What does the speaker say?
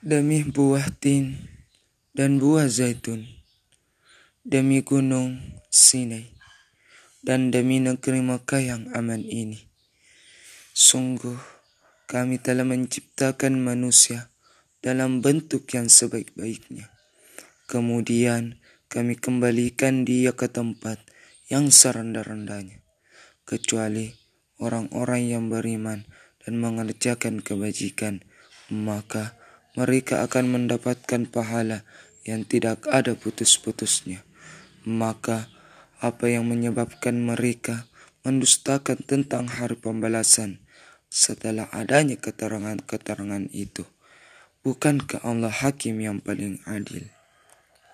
demi buah tin dan buah zaitun, demi gunung Sinai, dan demi negeri Mekah yang aman ini. Sungguh, kami telah menciptakan manusia dalam bentuk yang sebaik-baiknya. Kemudian kami kembalikan dia ke tempat yang serendah-rendahnya, kecuali orang-orang yang beriman dan mengerjakan kebajikan, maka mereka akan mendapatkan pahala yang tidak ada putus-putusnya. Maka, apa yang menyebabkan mereka mendustakan tentang hari pembalasan setelah adanya keterangan-keterangan itu? Bukankah Allah hakim yang paling adil?